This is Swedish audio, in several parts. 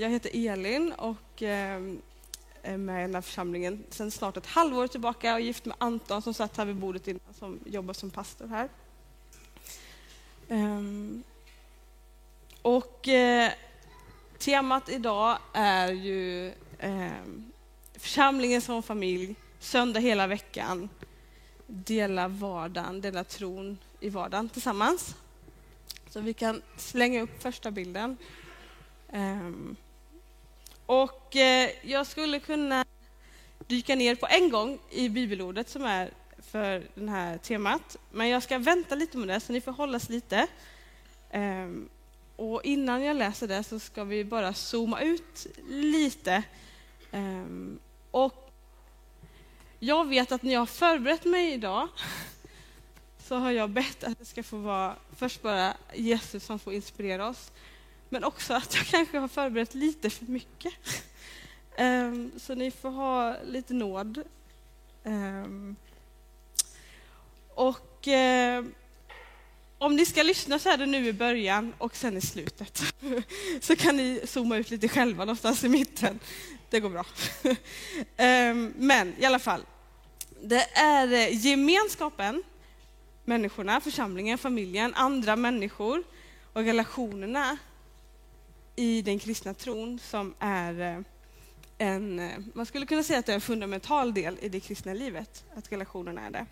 jag heter Elin och ehm, är med i den här församlingen sedan snart ett halvår tillbaka och är gift med Anton som satt här vid bordet innan, som jobbar som pastor här. Ehm, och eh, temat idag är ju ehm, församlingen som familj, söndag hela veckan, dela vardagen, dela tron i vardagen tillsammans. Så vi kan slänga upp första bilden. Um, och eh, jag skulle kunna dyka ner på en gång i bibelordet som är för det här temat. Men jag ska vänta lite med det, så ni får hållas lite. Ehm, och innan jag läser det så ska vi bara zooma ut lite. Ehm, och jag vet att när jag har förberett mig idag så har jag bett att det ska få vara först bara Jesus som får inspirera oss. Men också att jag kanske har förberett lite för mycket. Um, så ni får ha lite nåd. Um, och ehm, om ni ska lyssna så är det nu i början och sen i slutet. så kan ni zooma ut lite själva någonstans i mitten. Det går bra. men i alla fall, det är eh, gemenskapen, människorna, församlingen, familjen, andra människor och relationerna i den kristna tron som är eh, en, eh, man skulle kunna säga att det är en fundamental del i det kristna livet, att relationerna är det.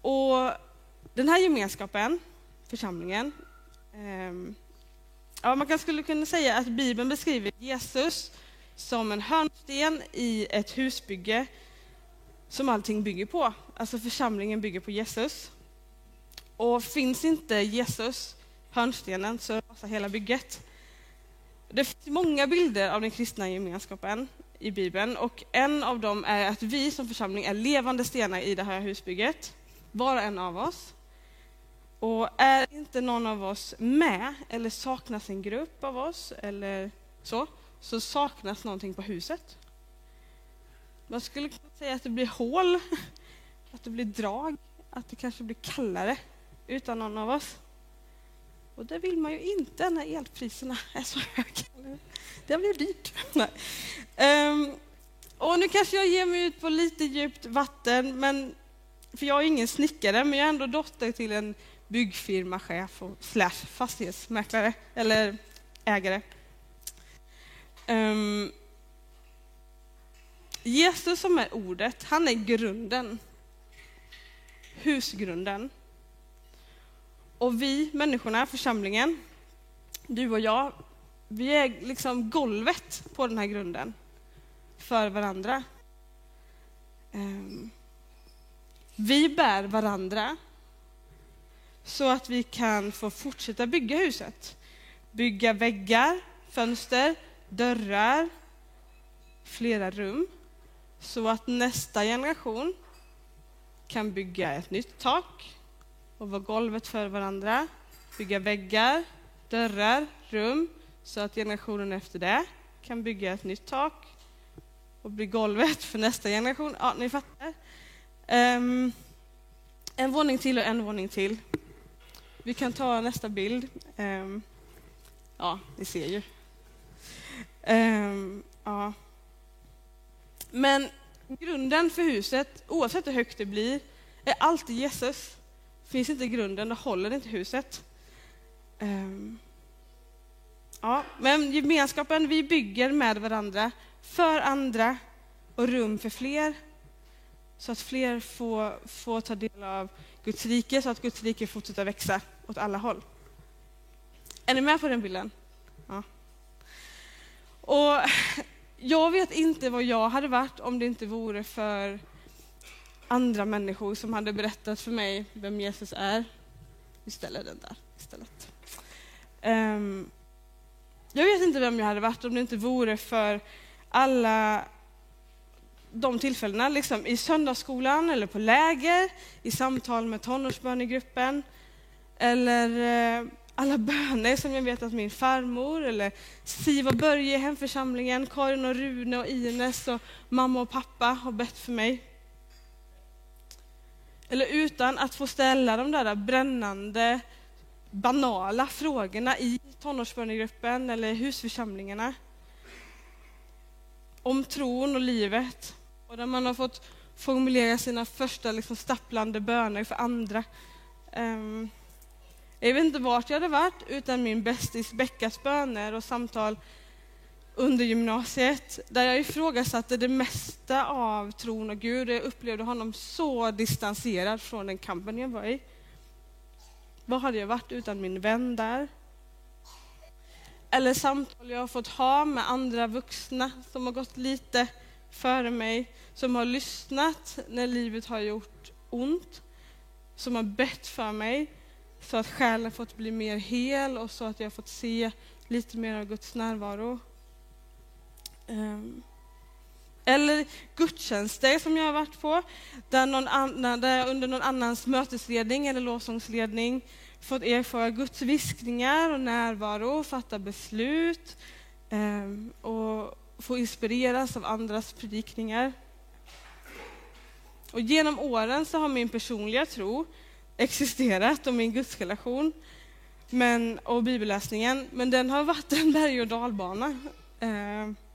Och den här gemenskapen, församlingen, eh, ja, man kan, skulle kunna säga att Bibeln beskriver Jesus som en hörnsten i ett husbygge som allting bygger på. Alltså församlingen bygger på Jesus. Och finns inte Jesus, hörnstenen, så rasar hela bygget. Det finns många bilder av den kristna gemenskapen i Bibeln och en av dem är att vi som församling är levande stenar i det här husbygget, var och en av oss. Och är inte någon av oss med, eller saknas en grupp av oss, eller så, så saknas någonting på huset. Man skulle kunna säga att det blir hål, att det blir drag, att det kanske blir kallare utan någon av oss. Och det vill man ju inte när elpriserna är så höga. Det blir dyrt. Um, och nu kanske jag ger mig ut på lite djupt vatten, men, för jag är ingen snickare, men jag är ändå dotter till en byggfirmachef och slash fastighetsmäklare, eller ägare. Um, Jesus som är ordet, han är grunden. Husgrunden. Och vi människorna, församlingen, du och jag, vi är liksom golvet på den här grunden för varandra. Ehm, vi bär varandra så att vi kan få fortsätta bygga huset. Bygga väggar, fönster, dörrar, flera rum. Så att nästa generation kan bygga ett nytt tak, och vara golvet för varandra, bygga väggar, dörrar, rum, så att generationen efter det kan bygga ett nytt tak och bli golvet för nästa generation. Ja, ni fattar. Um, en våning till och en våning till. Vi kan ta nästa bild. Um, ja, ni ser ju. Um, ja. Men grunden för huset, oavsett hur högt det blir, är alltid Jesus. Finns inte grunden, då håller inte huset. Um, ja, men gemenskapen vi bygger med varandra, för andra och rum för fler. Så att fler får, får ta del av Guds rike, så att Guds rike fortsätter växa åt alla håll. Är ni med på den bilden? Ja. Och jag vet inte vad jag hade varit om det inte vore för andra människor som hade berättat för mig vem Jesus är. Vi ställer den där istället. Um, jag vet inte vem jag hade varit om det inte vore för alla de tillfällena, liksom i söndagsskolan eller på läger, i samtal med tonårsbönegruppen, eller eh, alla böner som jag vet att min farmor, eller Siv och Börje i hemförsamlingen, Karin och Rune och Ines och mamma och pappa har bett för mig. Eller utan att få ställa de där brännande banala frågorna i tonårsbönegruppen eller husförsamlingarna. Om tron och livet. Och där man har fått formulera sina första liksom, stapplande böner för andra. Um, jag vet inte vart jag hade varit utan min bästis Beckas böner och samtal under gymnasiet där jag ifrågasatte det mesta av tron och Gud. Jag upplevde honom så distanserad från den kampen jag var i. Vad hade jag varit utan min vän där? Eller samtal jag har fått ha med andra vuxna som har gått lite före mig, som har lyssnat när livet har gjort ont, som har bett för mig så att själen fått bli mer hel och så att jag fått se lite mer av Guds närvaro. Um. Eller gudstjänster som jag har varit på, där, någon annan, där jag under någon annans mötesledning eller lovsångsledning fått erfara Guds viskningar och närvaro, fatta beslut um, och få inspireras av andras predikningar. Och genom åren så har min personliga tro existerat och min gudsrelation men, och bibelläsningen, men den har varit en berg och dalbana. Eh,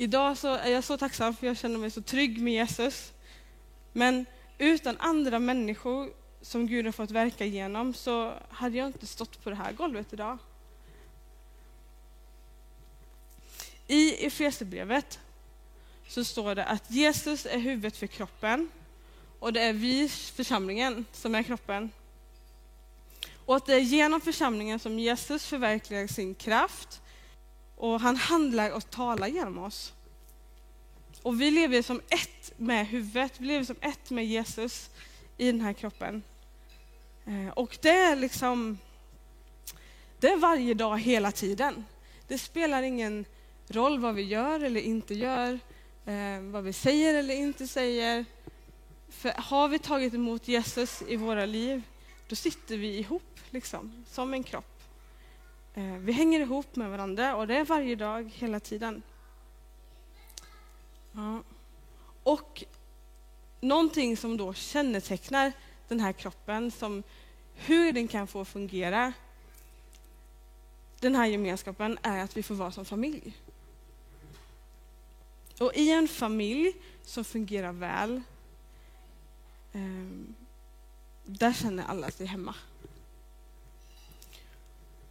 idag så är jag så tacksam för jag känner mig så trygg med Jesus. Men utan andra människor som Gud har fått verka igenom så hade jag inte stått på det här golvet idag. I Efesierbrevet så står det att Jesus är huvudet för kroppen och det är vi, församlingen, som är kroppen. Och att det är genom församlingen som Jesus förverkligar sin kraft och han handlar och talar genom oss. Och vi lever som ett med huvudet, vi lever som ett med Jesus i den här kroppen. Eh, och det är liksom, det är varje dag hela tiden. Det spelar ingen roll vad vi gör eller inte gör, eh, vad vi säger eller inte säger. För har vi tagit emot Jesus i våra liv, då sitter vi ihop, liksom, som en kropp. Eh, vi hänger ihop med varandra och det är varje dag, hela tiden. Ja. Och någonting som då kännetecknar den här kroppen, som hur den kan få fungera, den här gemenskapen, är att vi får vara som familj. Och i en familj som fungerar väl, ehm, där känner alla sig hemma.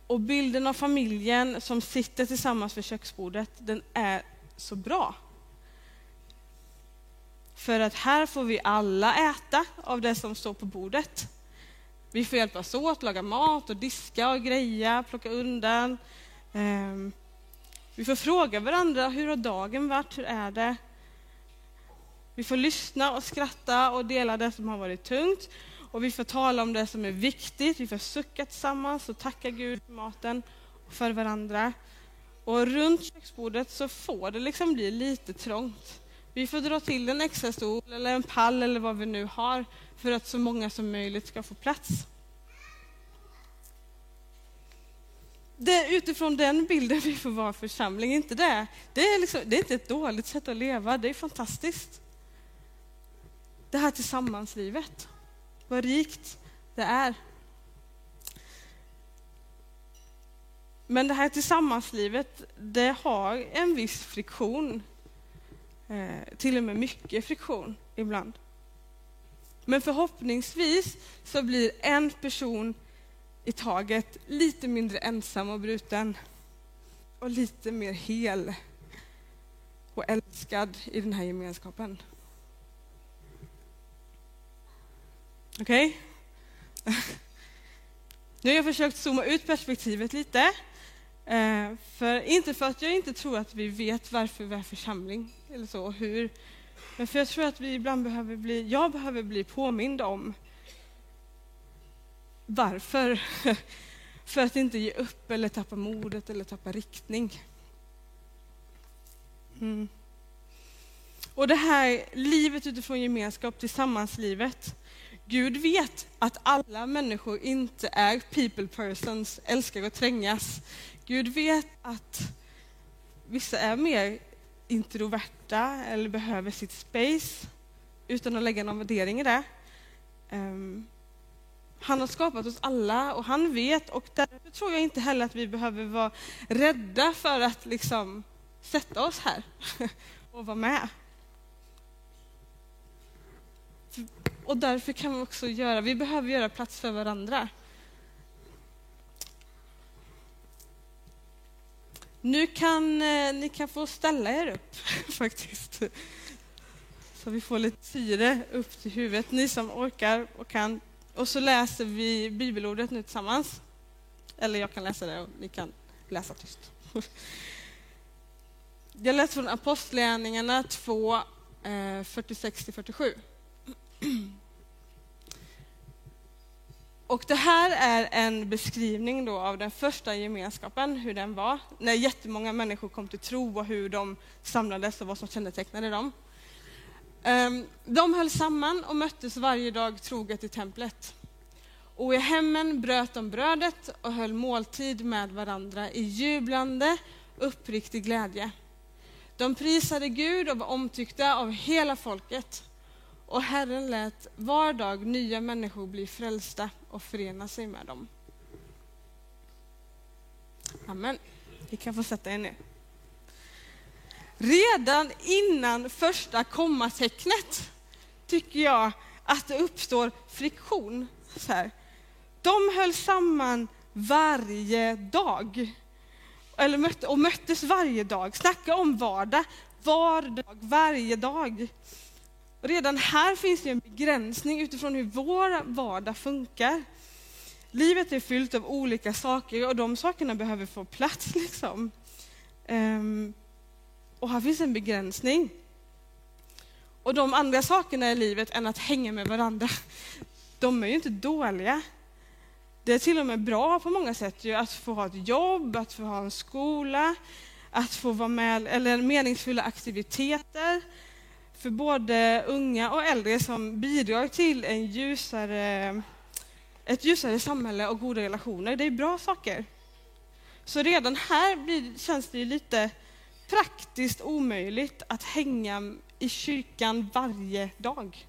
Och bilden av familjen som sitter tillsammans vid köksbordet, den är så bra. För att här får vi alla äta av det som står på bordet. Vi får hjälpas åt, laga mat och diska och greja, plocka undan. Ehm, vi får fråga varandra, hur har dagen varit, hur är det? Vi får lyssna och skratta och dela det som har varit tungt. Och vi får tala om det som är viktigt. Vi får sucka tillsammans och tacka Gud för maten och för varandra. Och runt köksbordet så får det liksom bli lite trångt. Vi får dra till en extra stol eller en pall eller vad vi nu har för att så många som möjligt ska få plats. Det är utifrån den bilden vi får vara församling, inte det. Det är, liksom, det är inte ett dåligt sätt att leva, det är fantastiskt det här tillsammanslivet. Vad rikt det är. Men det här tillsammanslivet, det har en viss friktion. Eh, till och med mycket friktion ibland. Men förhoppningsvis så blir en person i taget lite mindre ensam och bruten och lite mer hel och älskad i den här gemenskapen. Okej? Okay? Nu har jag försökt zooma ut perspektivet lite. Eh, för, inte för att jag inte tror att vi vet varför vi är församling, eller så, hur. Men för jag tror att vi ibland behöver bli, jag behöver bli påmind om varför. för att inte ge upp eller tappa modet eller tappa riktning. Mm. Och det här livet utifrån gemenskap, tillsammanslivet, Gud vet att alla människor inte är people persons, älskar att trängas. Gud vet att vissa är mer introverta eller behöver sitt space utan att lägga någon värdering i det. Um, Han har skapat oss alla och han vet och därför tror jag inte heller att vi behöver vara rädda för att liksom sätta oss här och vara med. Och därför kan vi också göra, vi behöver göra plats för varandra. Nu kan eh, ni kan få ställa er upp faktiskt. Så vi får lite syre upp till huvudet, ni som orkar och kan. Och så läser vi bibelordet nu tillsammans. Eller jag kan läsa det och ni kan läsa tyst. Jag läser från Apostlagärningarna 2, 46-47. Eh, Och det här är en beskrivning då av den första gemenskapen, hur den var, när jättemånga människor kom till tro och hur de samlades och vad som kännetecknade dem. Ehm, de höll samman och möttes varje dag troget i templet. Och i hemmen bröt de brödet och höll måltid med varandra i jublande, uppriktig glädje. De prisade Gud och var omtyckta av hela folket. Och Herren lät var dag nya människor bli frälsta och förena sig med dem. Amen. Vi kan få sätta er ner. Redan innan första kommatecknet tycker jag att det uppstår friktion. Så här. De höll samman varje dag. Eller mötte, och möttes varje dag. Snacka om vardag. Var dag, varje dag. Redan här finns det en begränsning utifrån hur vår vardag funkar. Livet är fyllt av olika saker och de sakerna behöver få plats. Liksom. Um, och här finns en begränsning. Och de andra sakerna i livet än att hänga med varandra, de är ju inte dåliga. Det är till och med bra på många sätt ju, att få ha ett jobb, att få ha en skola, att få vara med eller meningsfulla aktiviteter för både unga och äldre som bidrar till en ljusare, ett ljusare samhälle och goda relationer. Det är bra saker. Så redan här blir, känns det ju lite praktiskt omöjligt att hänga i kyrkan varje dag.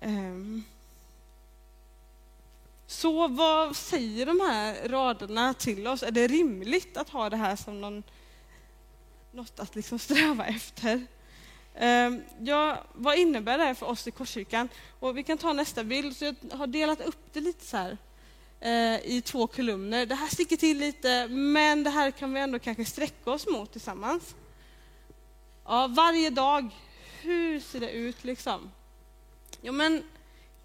Um. Så vad säger de här raderna till oss? Är det rimligt att ha det här som någon, något att liksom sträva efter? Ehm, ja, vad innebär det här för oss i Korskyrkan? Och vi kan ta nästa bild. Så jag har delat upp det lite så här eh, i två kolumner. Det här sticker till lite, men det här kan vi ändå kanske sträcka oss mot tillsammans. Ja, varje dag, hur ser det ut liksom? Jo, men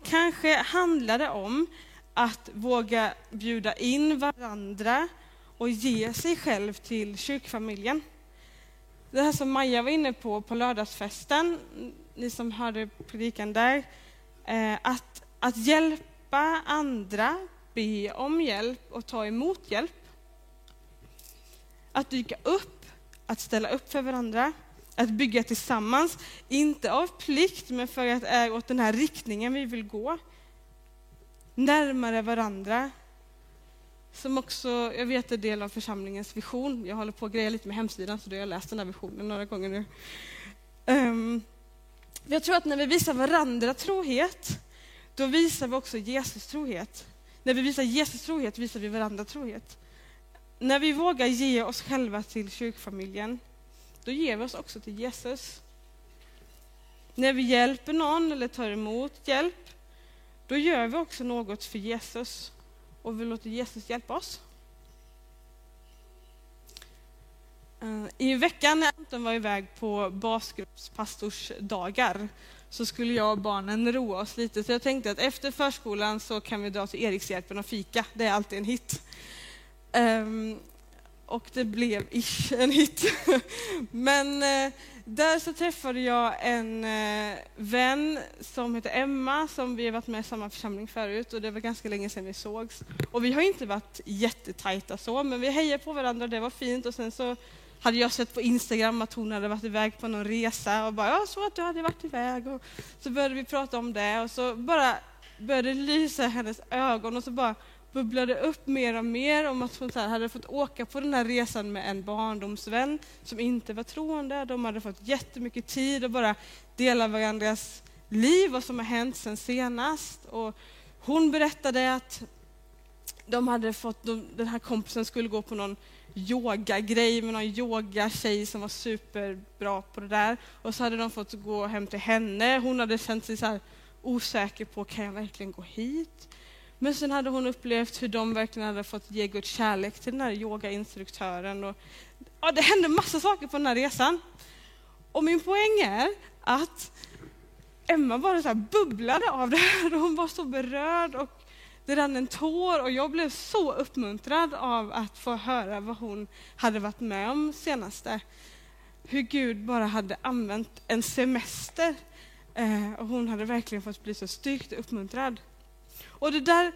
kanske handlar det om att våga bjuda in varandra och ge sig själv till kyrkfamiljen. Det här som Maja var inne på på lördagsfesten, ni som hörde predikan där, eh, att, att hjälpa andra, be om hjälp och ta emot hjälp. Att dyka upp, att ställa upp för varandra, att bygga tillsammans, inte av plikt, men för att det är åt den här riktningen vi vill gå. Närmare varandra. Som också, jag vet är del av församlingens vision. Jag håller på att greja lite med hemsidan, så då har jag läst den här visionen några gånger nu. Um, jag tror att när vi visar varandra trohet, då visar vi också Jesus trohet. När vi visar Jesus trohet visar vi varandra trohet. När vi vågar ge oss själva till kyrkfamiljen, då ger vi oss också till Jesus. När vi hjälper någon eller tar emot hjälp, då gör vi också något för Jesus och vi låter Jesus hjälpa oss. Eh, I veckan när Anton var iväg på basgruppspastorsdagar så skulle jag och barnen roa oss lite. Så jag tänkte att efter förskolan så kan vi dra till Erikshjälpen och fika. Det är alltid en hit. Ehm, och det blev ish en hit. Men eh, där så träffade jag en eh, vän som heter Emma, som vi har varit med i samma församling förut och det var ganska länge sedan vi sågs. Och vi har inte varit jättetajta så, men vi hejade på varandra det var fint. Och sen så hade jag sett på Instagram att hon hade varit iväg på någon resa och bara, jag såg att du hade varit iväg. Och så började vi prata om det och så bara började det lysa i hennes ögon och så bara bubblade upp mer och mer om att hon hade fått åka på den här resan med en barndomsvän som inte var troende. De hade fått jättemycket tid att bara dela varandras liv, vad som har hänt sen senast. Och Hon berättade att de hade fått, den här kompisen skulle gå på någon yogagrej med någon yogatjej som var superbra på det där. Och så hade de fått gå hem till henne. Hon hade känt sig så här osäker på, kan jag verkligen gå hit? Men sen hade hon upplevt hur de verkligen hade fått ge Guds kärlek till den här yogainstruktören. Och, ja, det hände massa saker på den här resan. Och min poäng är att Emma bara så bubblade av det här och hon var så berörd och det rann en tår och jag blev så uppmuntrad av att få höra vad hon hade varit med om senaste. Hur Gud bara hade använt en semester eh, och hon hade verkligen fått bli så styrkt och uppmuntrad. Och det där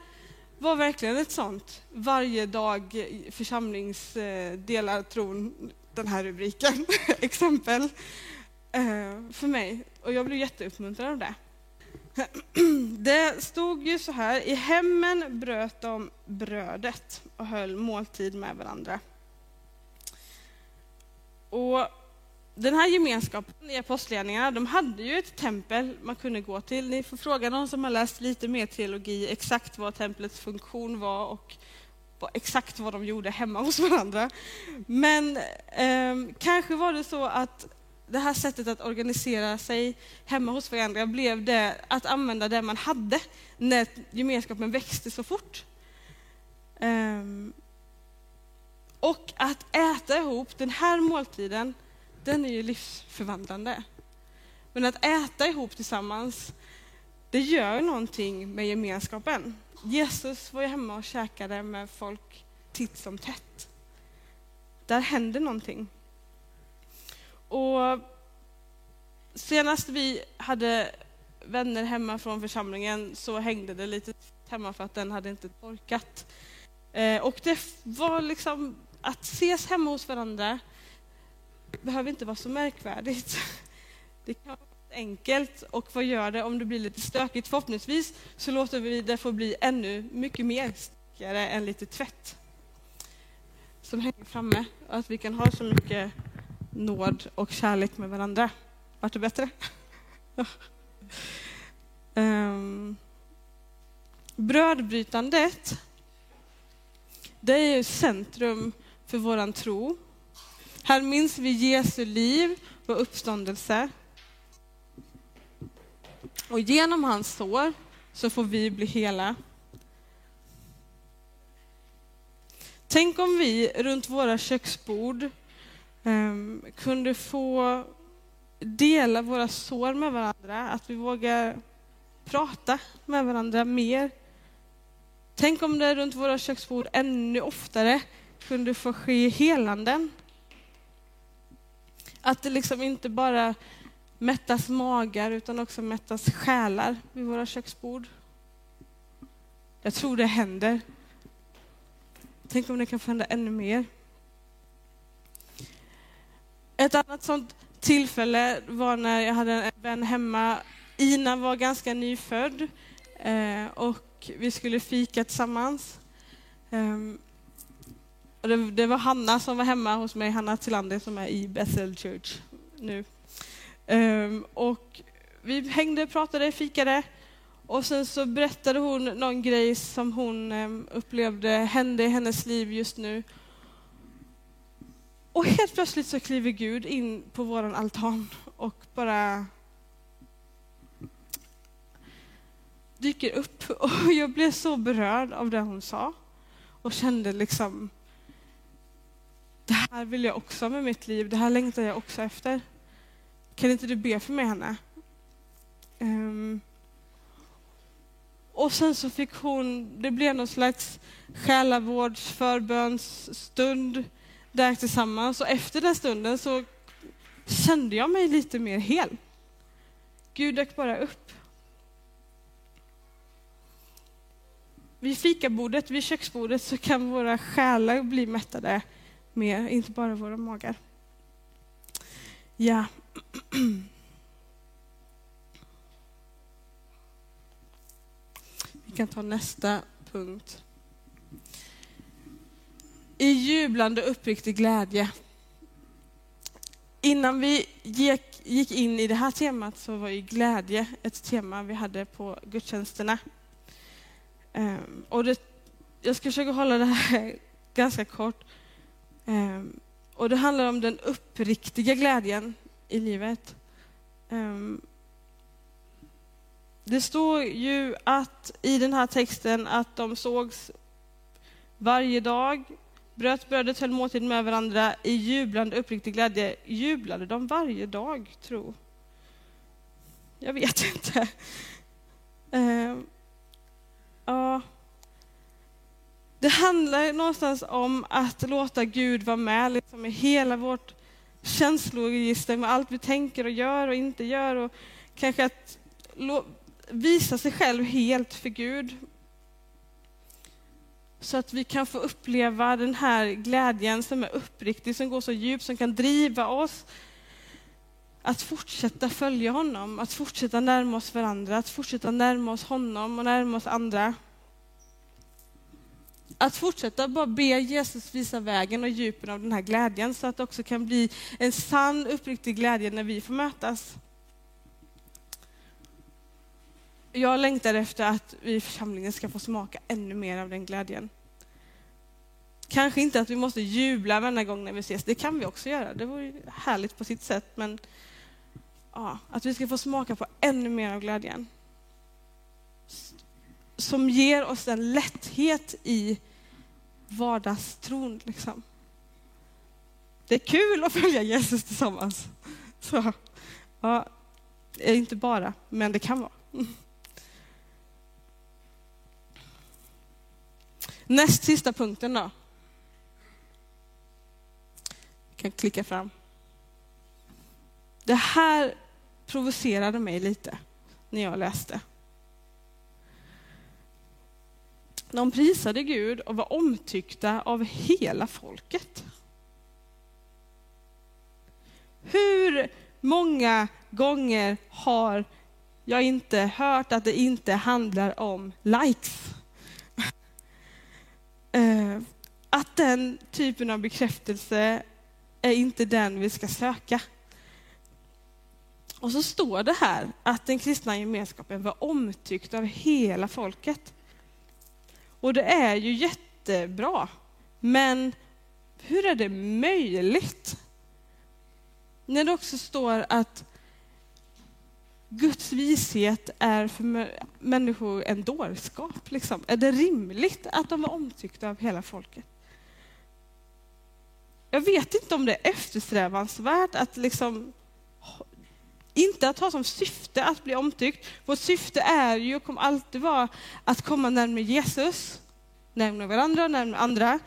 var verkligen ett sånt varje dag församlingsdelar tron, den här rubriken, exempel eh, för mig. Och jag blev jätteuppmuntrad av det. Det stod ju så här, i hemmen bröt de brödet och höll måltid med varandra. Och den här gemenskapen i Apostlagärningarna, de hade ju ett tempel man kunde gå till. Ni får fråga någon som har läst lite mer teologi exakt vad templets funktion var och exakt vad de gjorde hemma hos varandra. Men eh, kanske var det så att det här sättet att organisera sig hemma hos varandra blev det att använda det man hade när gemenskapen växte så fort. Eh, och att äta ihop, den här måltiden, den är ju livsförvandlande. Men att äta ihop tillsammans, det gör någonting med gemenskapen. Jesus var ju hemma och käkade med folk titt som tätt. Där händer någonting. Och senast vi hade vänner hemma från församlingen så hängde det lite hemma för att den hade inte torkat. Eh, och det var liksom att ses hemma hos varandra behöver inte vara så märkvärdigt. Det kan vara enkelt och vad gör det om det blir lite stökigt? Förhoppningsvis så låter vi det få bli ännu mycket mer stökigare än lite tvätt som hänger framme och att vi kan ha så mycket nåd och kärlek med varandra. Vart det bättre? um, brödbrytandet, det är ju centrum för våran tro. Här minns vi Jesu liv och uppståndelse. Och genom hans sår så får vi bli hela. Tänk om vi runt våra köksbord um, kunde få dela våra sår med varandra, att vi vågar prata med varandra mer. Tänk om det runt våra köksbord ännu oftare kunde få ske helanden. Att det liksom inte bara mättas magar utan också mättas själar vid våra köksbord. Jag tror det händer. Tänk om det kan få hända ännu mer. Ett annat sånt tillfälle var när jag hade en vän hemma. Ina var ganska nyfödd eh, och vi skulle fika tillsammans. Ehm, det, det, var Hanna som var hemma hos mig, Hanna Tillander som är i Bethel Church nu. Um, och vi hängde, pratade, fikade och sen så berättade hon någon grej som hon um, upplevde hände i hennes liv just nu. Och helt plötsligt så kliver Gud in på vår altan och bara dyker upp. Och jag blev så berörd av det hon sa och kände liksom det här vill jag också med mitt liv, det här längtar jag också efter. Kan inte du be för mig, Hanna? Um, och sen så fick hon, det blev någon slags själavårdsförbönsstund där tillsammans och efter den stunden så kände jag mig lite mer hel. Gud dök bara upp. Vid fikabordet, vid köksbordet så kan våra själar bli mättade mer, inte bara våra magar. Ja. Vi kan ta nästa punkt i jublande uppriktig glädje. Innan vi gick, in i det här temat så var ju glädje ett tema vi hade på gudstjänsterna. Ehm, och det, jag ska försöka hålla det här ganska kort. Um, och det handlar om den uppriktiga glädjen i livet. Um, det står ju att i den här texten att de sågs varje dag, bröt brödet, höll måltid med varandra i jublande uppriktig glädje. Jublade de varje dag, tro? Jag vet inte. Uh, ja. Det handlar någonstans om att låta Gud vara med liksom, i hela vårt känsloregister med allt vi tänker och gör och inte gör. Och kanske att visa sig själv helt för Gud. Så att vi kan få uppleva den här glädjen som är uppriktig, som går så djupt, som kan driva oss att fortsätta följa honom, att fortsätta närma oss varandra, att fortsätta närma oss honom och närma oss andra. Att fortsätta bara be Jesus visa vägen och djupen av den här glädjen så att det också kan bli en sann uppriktig glädje när vi får mötas. Jag längtar efter att vi i församlingen ska få smaka ännu mer av den glädjen. Kanske inte att vi måste jubla varje gång när vi ses, det kan vi också göra, det vore härligt på sitt sätt, men ja, att vi ska få smaka på ännu mer av glädjen. Som ger oss en lätthet i vardagstron. Liksom. Det är kul att följa Jesus tillsammans. Så, ja, inte bara, men det kan vara. Näst sista punkten då. Jag kan klicka fram. Det här provocerade mig lite när jag läste. De prisade Gud och var omtyckta av hela folket. Hur många gånger har jag inte hört att det inte handlar om likes? Eh, att den typen av bekräftelse är inte den vi ska söka. Och så står det här att den kristna gemenskapen var omtyckt av hela folket. Och det är ju jättebra. Men hur är det möjligt? När det också står att Guds vishet är för människor en dårskap. Liksom. Är det rimligt att de var omtyckta av hela folket? Jag vet inte om det är eftersträvansvärt att liksom inte att ha som syfte att bli omtyckt. Vårt syfte är ju och kommer alltid vara att komma närmare Jesus, närmare varandra närmare andra.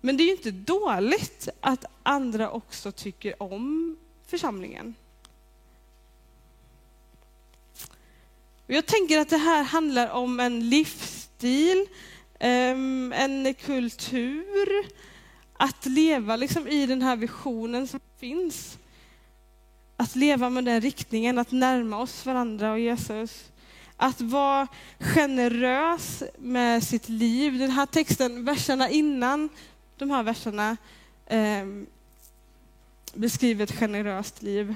Men det är ju inte dåligt att andra också tycker om församlingen. Jag tänker att det här handlar om en livsstil, ehm, en kultur, att leva liksom i den här visionen som finns att leva med den riktningen, att närma oss varandra och Jesus. Att vara generös med sitt liv. Den här texten, verserna innan de här verserna eh, beskriver ett generöst liv.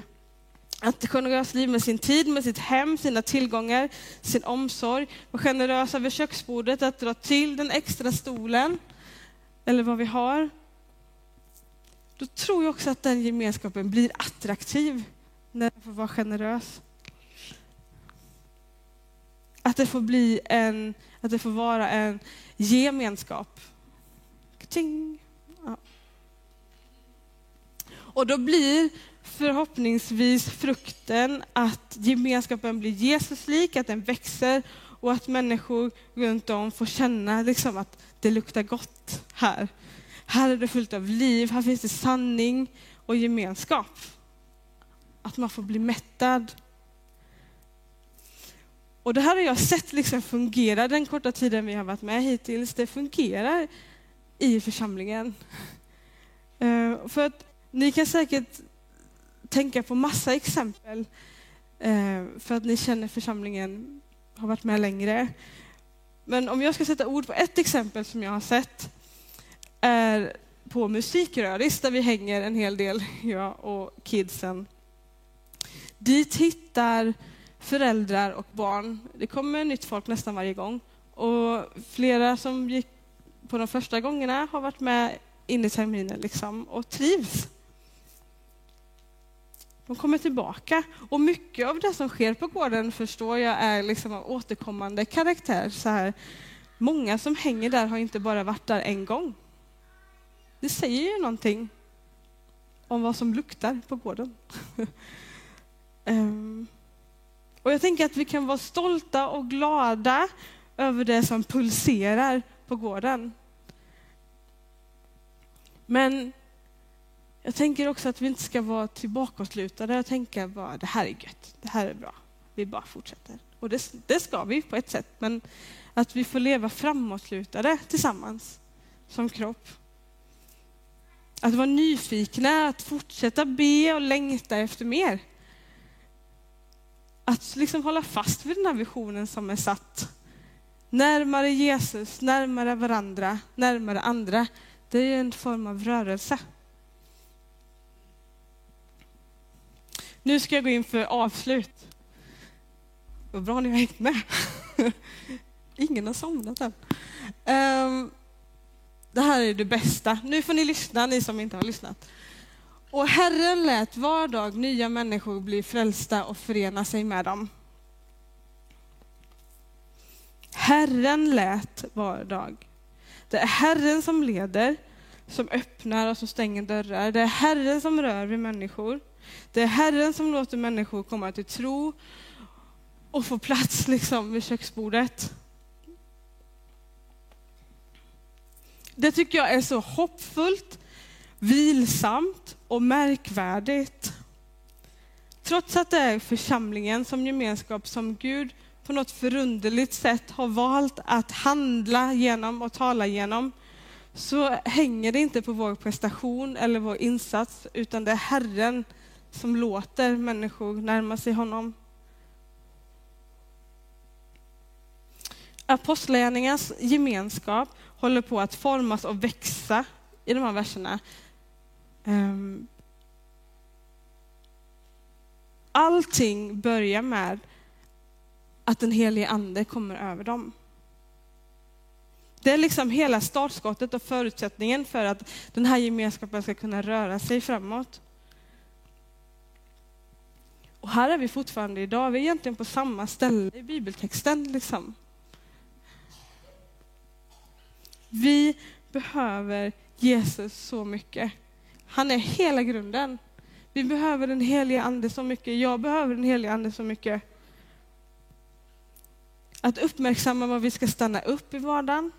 Att generöst liv med sin tid, med sitt hem, sina tillgångar, sin omsorg. Vara generös över köksbordet, att dra till den extra stolen, eller vad vi har då tror jag också att den gemenskapen blir attraktiv när den får vara generös. Att det får bli en, att det får vara en gemenskap. Ja. Och då blir förhoppningsvis frukten att gemenskapen blir Jesuslik, att den växer och att människor runt om får känna liksom att det luktar gott här. Här är det fullt av liv, här finns det sanning och gemenskap. Att man får bli mättad. Och det här har jag sett liksom fungera den korta tiden vi har varit med hittills. Det fungerar i församlingen. Eh, för att ni kan säkert tänka på massa exempel eh, för att ni känner församlingen, har varit med längre. Men om jag ska sätta ord på ett exempel som jag har sett är på Musikröris där vi hänger en hel del, jag och kidsen. Dit hittar föräldrar och barn, det kommer nytt folk nästan varje gång, Och flera som gick på de första gångerna har varit med in i terminen liksom, och trivs. De kommer tillbaka. Och mycket av det som sker på gården förstår jag är liksom av återkommande karaktär. Så här, många som hänger där har inte bara varit där en gång. Det säger ju någonting om vad som luktar på gården. um, och jag tänker att vi kan vara stolta och glada över det som pulserar på gården. Men jag tänker också att vi inte ska vara tillbakaslutade och tänka bara det här är gött, det här är bra, vi bara fortsätter. Och det, det ska vi på ett sätt, men att vi får leva framåtlutade tillsammans som kropp. Att vara nyfikna, att fortsätta be och längta efter mer. Att liksom hålla fast vid den här visionen som är satt. Närmare Jesus, närmare varandra, närmare andra. Det är en form av rörelse. Nu ska jag gå in för avslut. Vad bra ni har hängt med. Ingen har somnat än. Um, det här är det bästa. Nu får ni lyssna, ni som inte har lyssnat. Och Herren lät var dag nya människor bli frälsta och förena sig med dem. Herren lät var dag. Det är Herren som leder, som öppnar och som stänger dörrar. Det är Herren som rör vid människor. Det är Herren som låter människor komma till tro och få plats liksom vid köksbordet. Det tycker jag är så hoppfullt, vilsamt och märkvärdigt. Trots att det är församlingen som gemenskap som Gud på något förunderligt sätt har valt att handla genom och tala genom, så hänger det inte på vår prestation eller vår insats, utan det är Herren som låter människor närma sig honom. Apostlagärningarnas gemenskap håller på att formas och växa i de här verserna. Ehm, allting börjar med att den helige ande kommer över dem. Det är liksom hela startskottet och förutsättningen för att den här gemenskapen ska kunna röra sig framåt. Och här är vi fortfarande idag, vi är egentligen på samma ställe i bibeltexten. Liksom. Vi behöver Jesus så mycket. Han är hela grunden. Vi behöver den helige ande så mycket. Jag behöver den helige ande så mycket. Att uppmärksamma vad vi ska stanna upp i vardagen.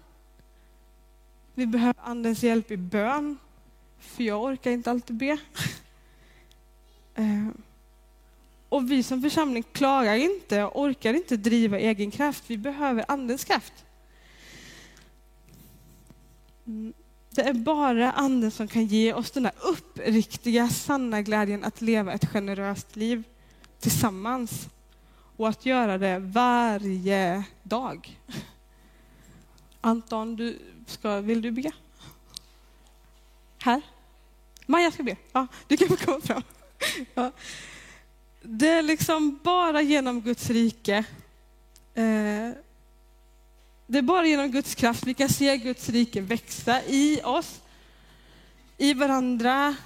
Vi behöver andens hjälp i bön, för jag orkar inte alltid be. Eh, och vi som församling klarar inte och orkar inte driva egen kraft. Vi behöver andens kraft. Mm. Det är bara anden som kan ge oss den där uppriktiga, sanna glädjen att leva ett generöst liv tillsammans. Och att göra det varje dag. Anton, du ska, vill du be? Här? Maja ska be. Ja, du kan få komma fram. Ja. Det är liksom bara genom Guds rike eh, det är bara genom Guds kraft vi kan se Guds rike växa i oss, i varandra,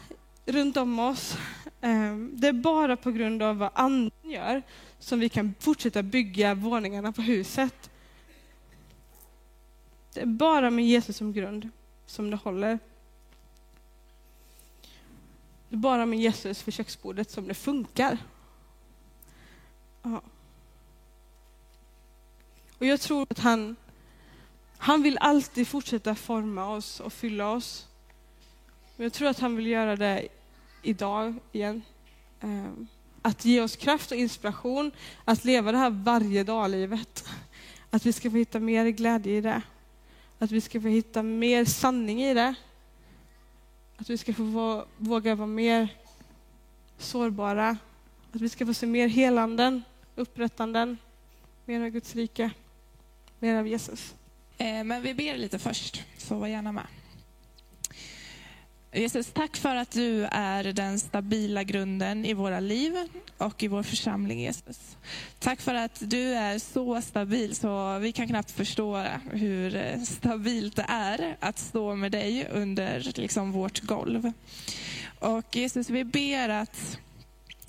runt om oss. Ehm, det är bara på grund av vad Anden gör som vi kan fortsätta bygga våningarna på huset. Det är bara med Jesus som grund som det håller. Det är bara med Jesus för köksbordet som det funkar. Ja. Och jag tror att han han vill alltid fortsätta forma oss och fylla oss. Men jag tror att han vill göra det idag igen. Ehm, att ge oss kraft och inspiration att leva det här varje dag-livet. Att vi ska få hitta mer glädje i det. Att vi ska få hitta mer sanning i det. Att vi ska få våga vara mer sårbara. Att vi ska få se mer helanden, upprättanden, mer av Guds rike, mer av Jesus. Eh, men vi ber lite först, så var gärna med. Jesus, tack för att du är den stabila grunden i våra liv och i vår församling, Jesus. Tack för att du är så stabil så vi kan knappt förstå hur stabilt det är att stå med dig under liksom, vårt golv. Och Jesus, vi ber att,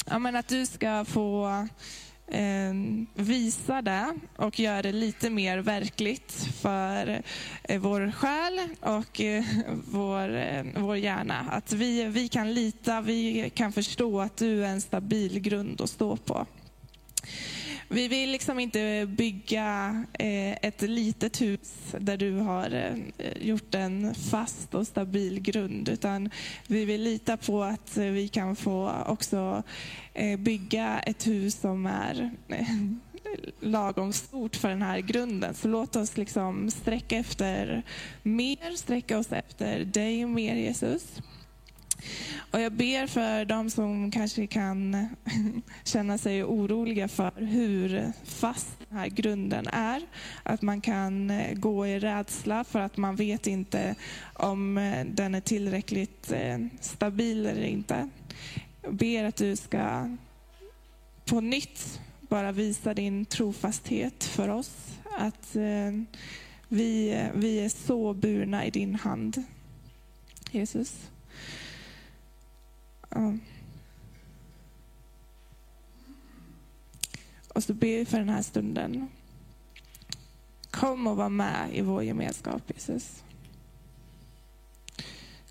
ja, men att du ska få eh, visa det och göra det lite mer verkligt för eh, vår själ och eh, vår, eh, vår hjärna. Att vi, vi kan lita, vi kan förstå att du är en stabil grund att stå på. Vi vill liksom inte bygga eh, ett litet hus där du har eh, gjort en fast och stabil grund, utan vi vill lita på att vi kan få också eh, bygga ett hus som är lagom stort för den här grunden. Så låt oss liksom sträcka efter mer, sträcka oss efter dig mer Jesus. Och jag ber för de som kanske kan känna sig oroliga för hur fast den här grunden är. Att man kan eh, gå i rädsla för att man vet inte om eh, den är tillräckligt eh, stabil eller inte. Jag ber att du ska på nytt bara visa din trofasthet för oss. Att vi, vi är så burna i din hand. Jesus. Och så ber vi för den här stunden. Kom och var med i vår gemenskap, Jesus.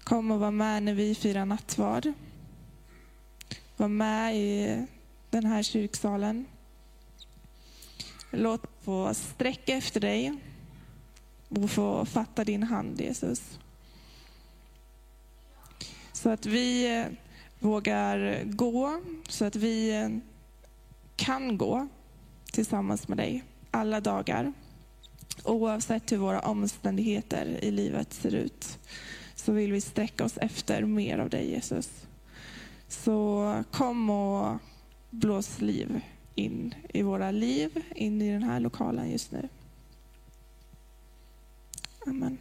Kom och var med när vi firar nattvard. Var med i den här kyrksalen. Låt oss få sträcka efter dig och få fatta din hand, Jesus. Så att vi eh, vågar gå så att vi eh, kan gå tillsammans med dig alla dagar. Oavsett hur våra omständigheter i livet ser ut så vill vi sträcka oss efter mer av dig Jesus. Så kom och blås liv in i våra liv, in i den här lokalen just nu. Amen.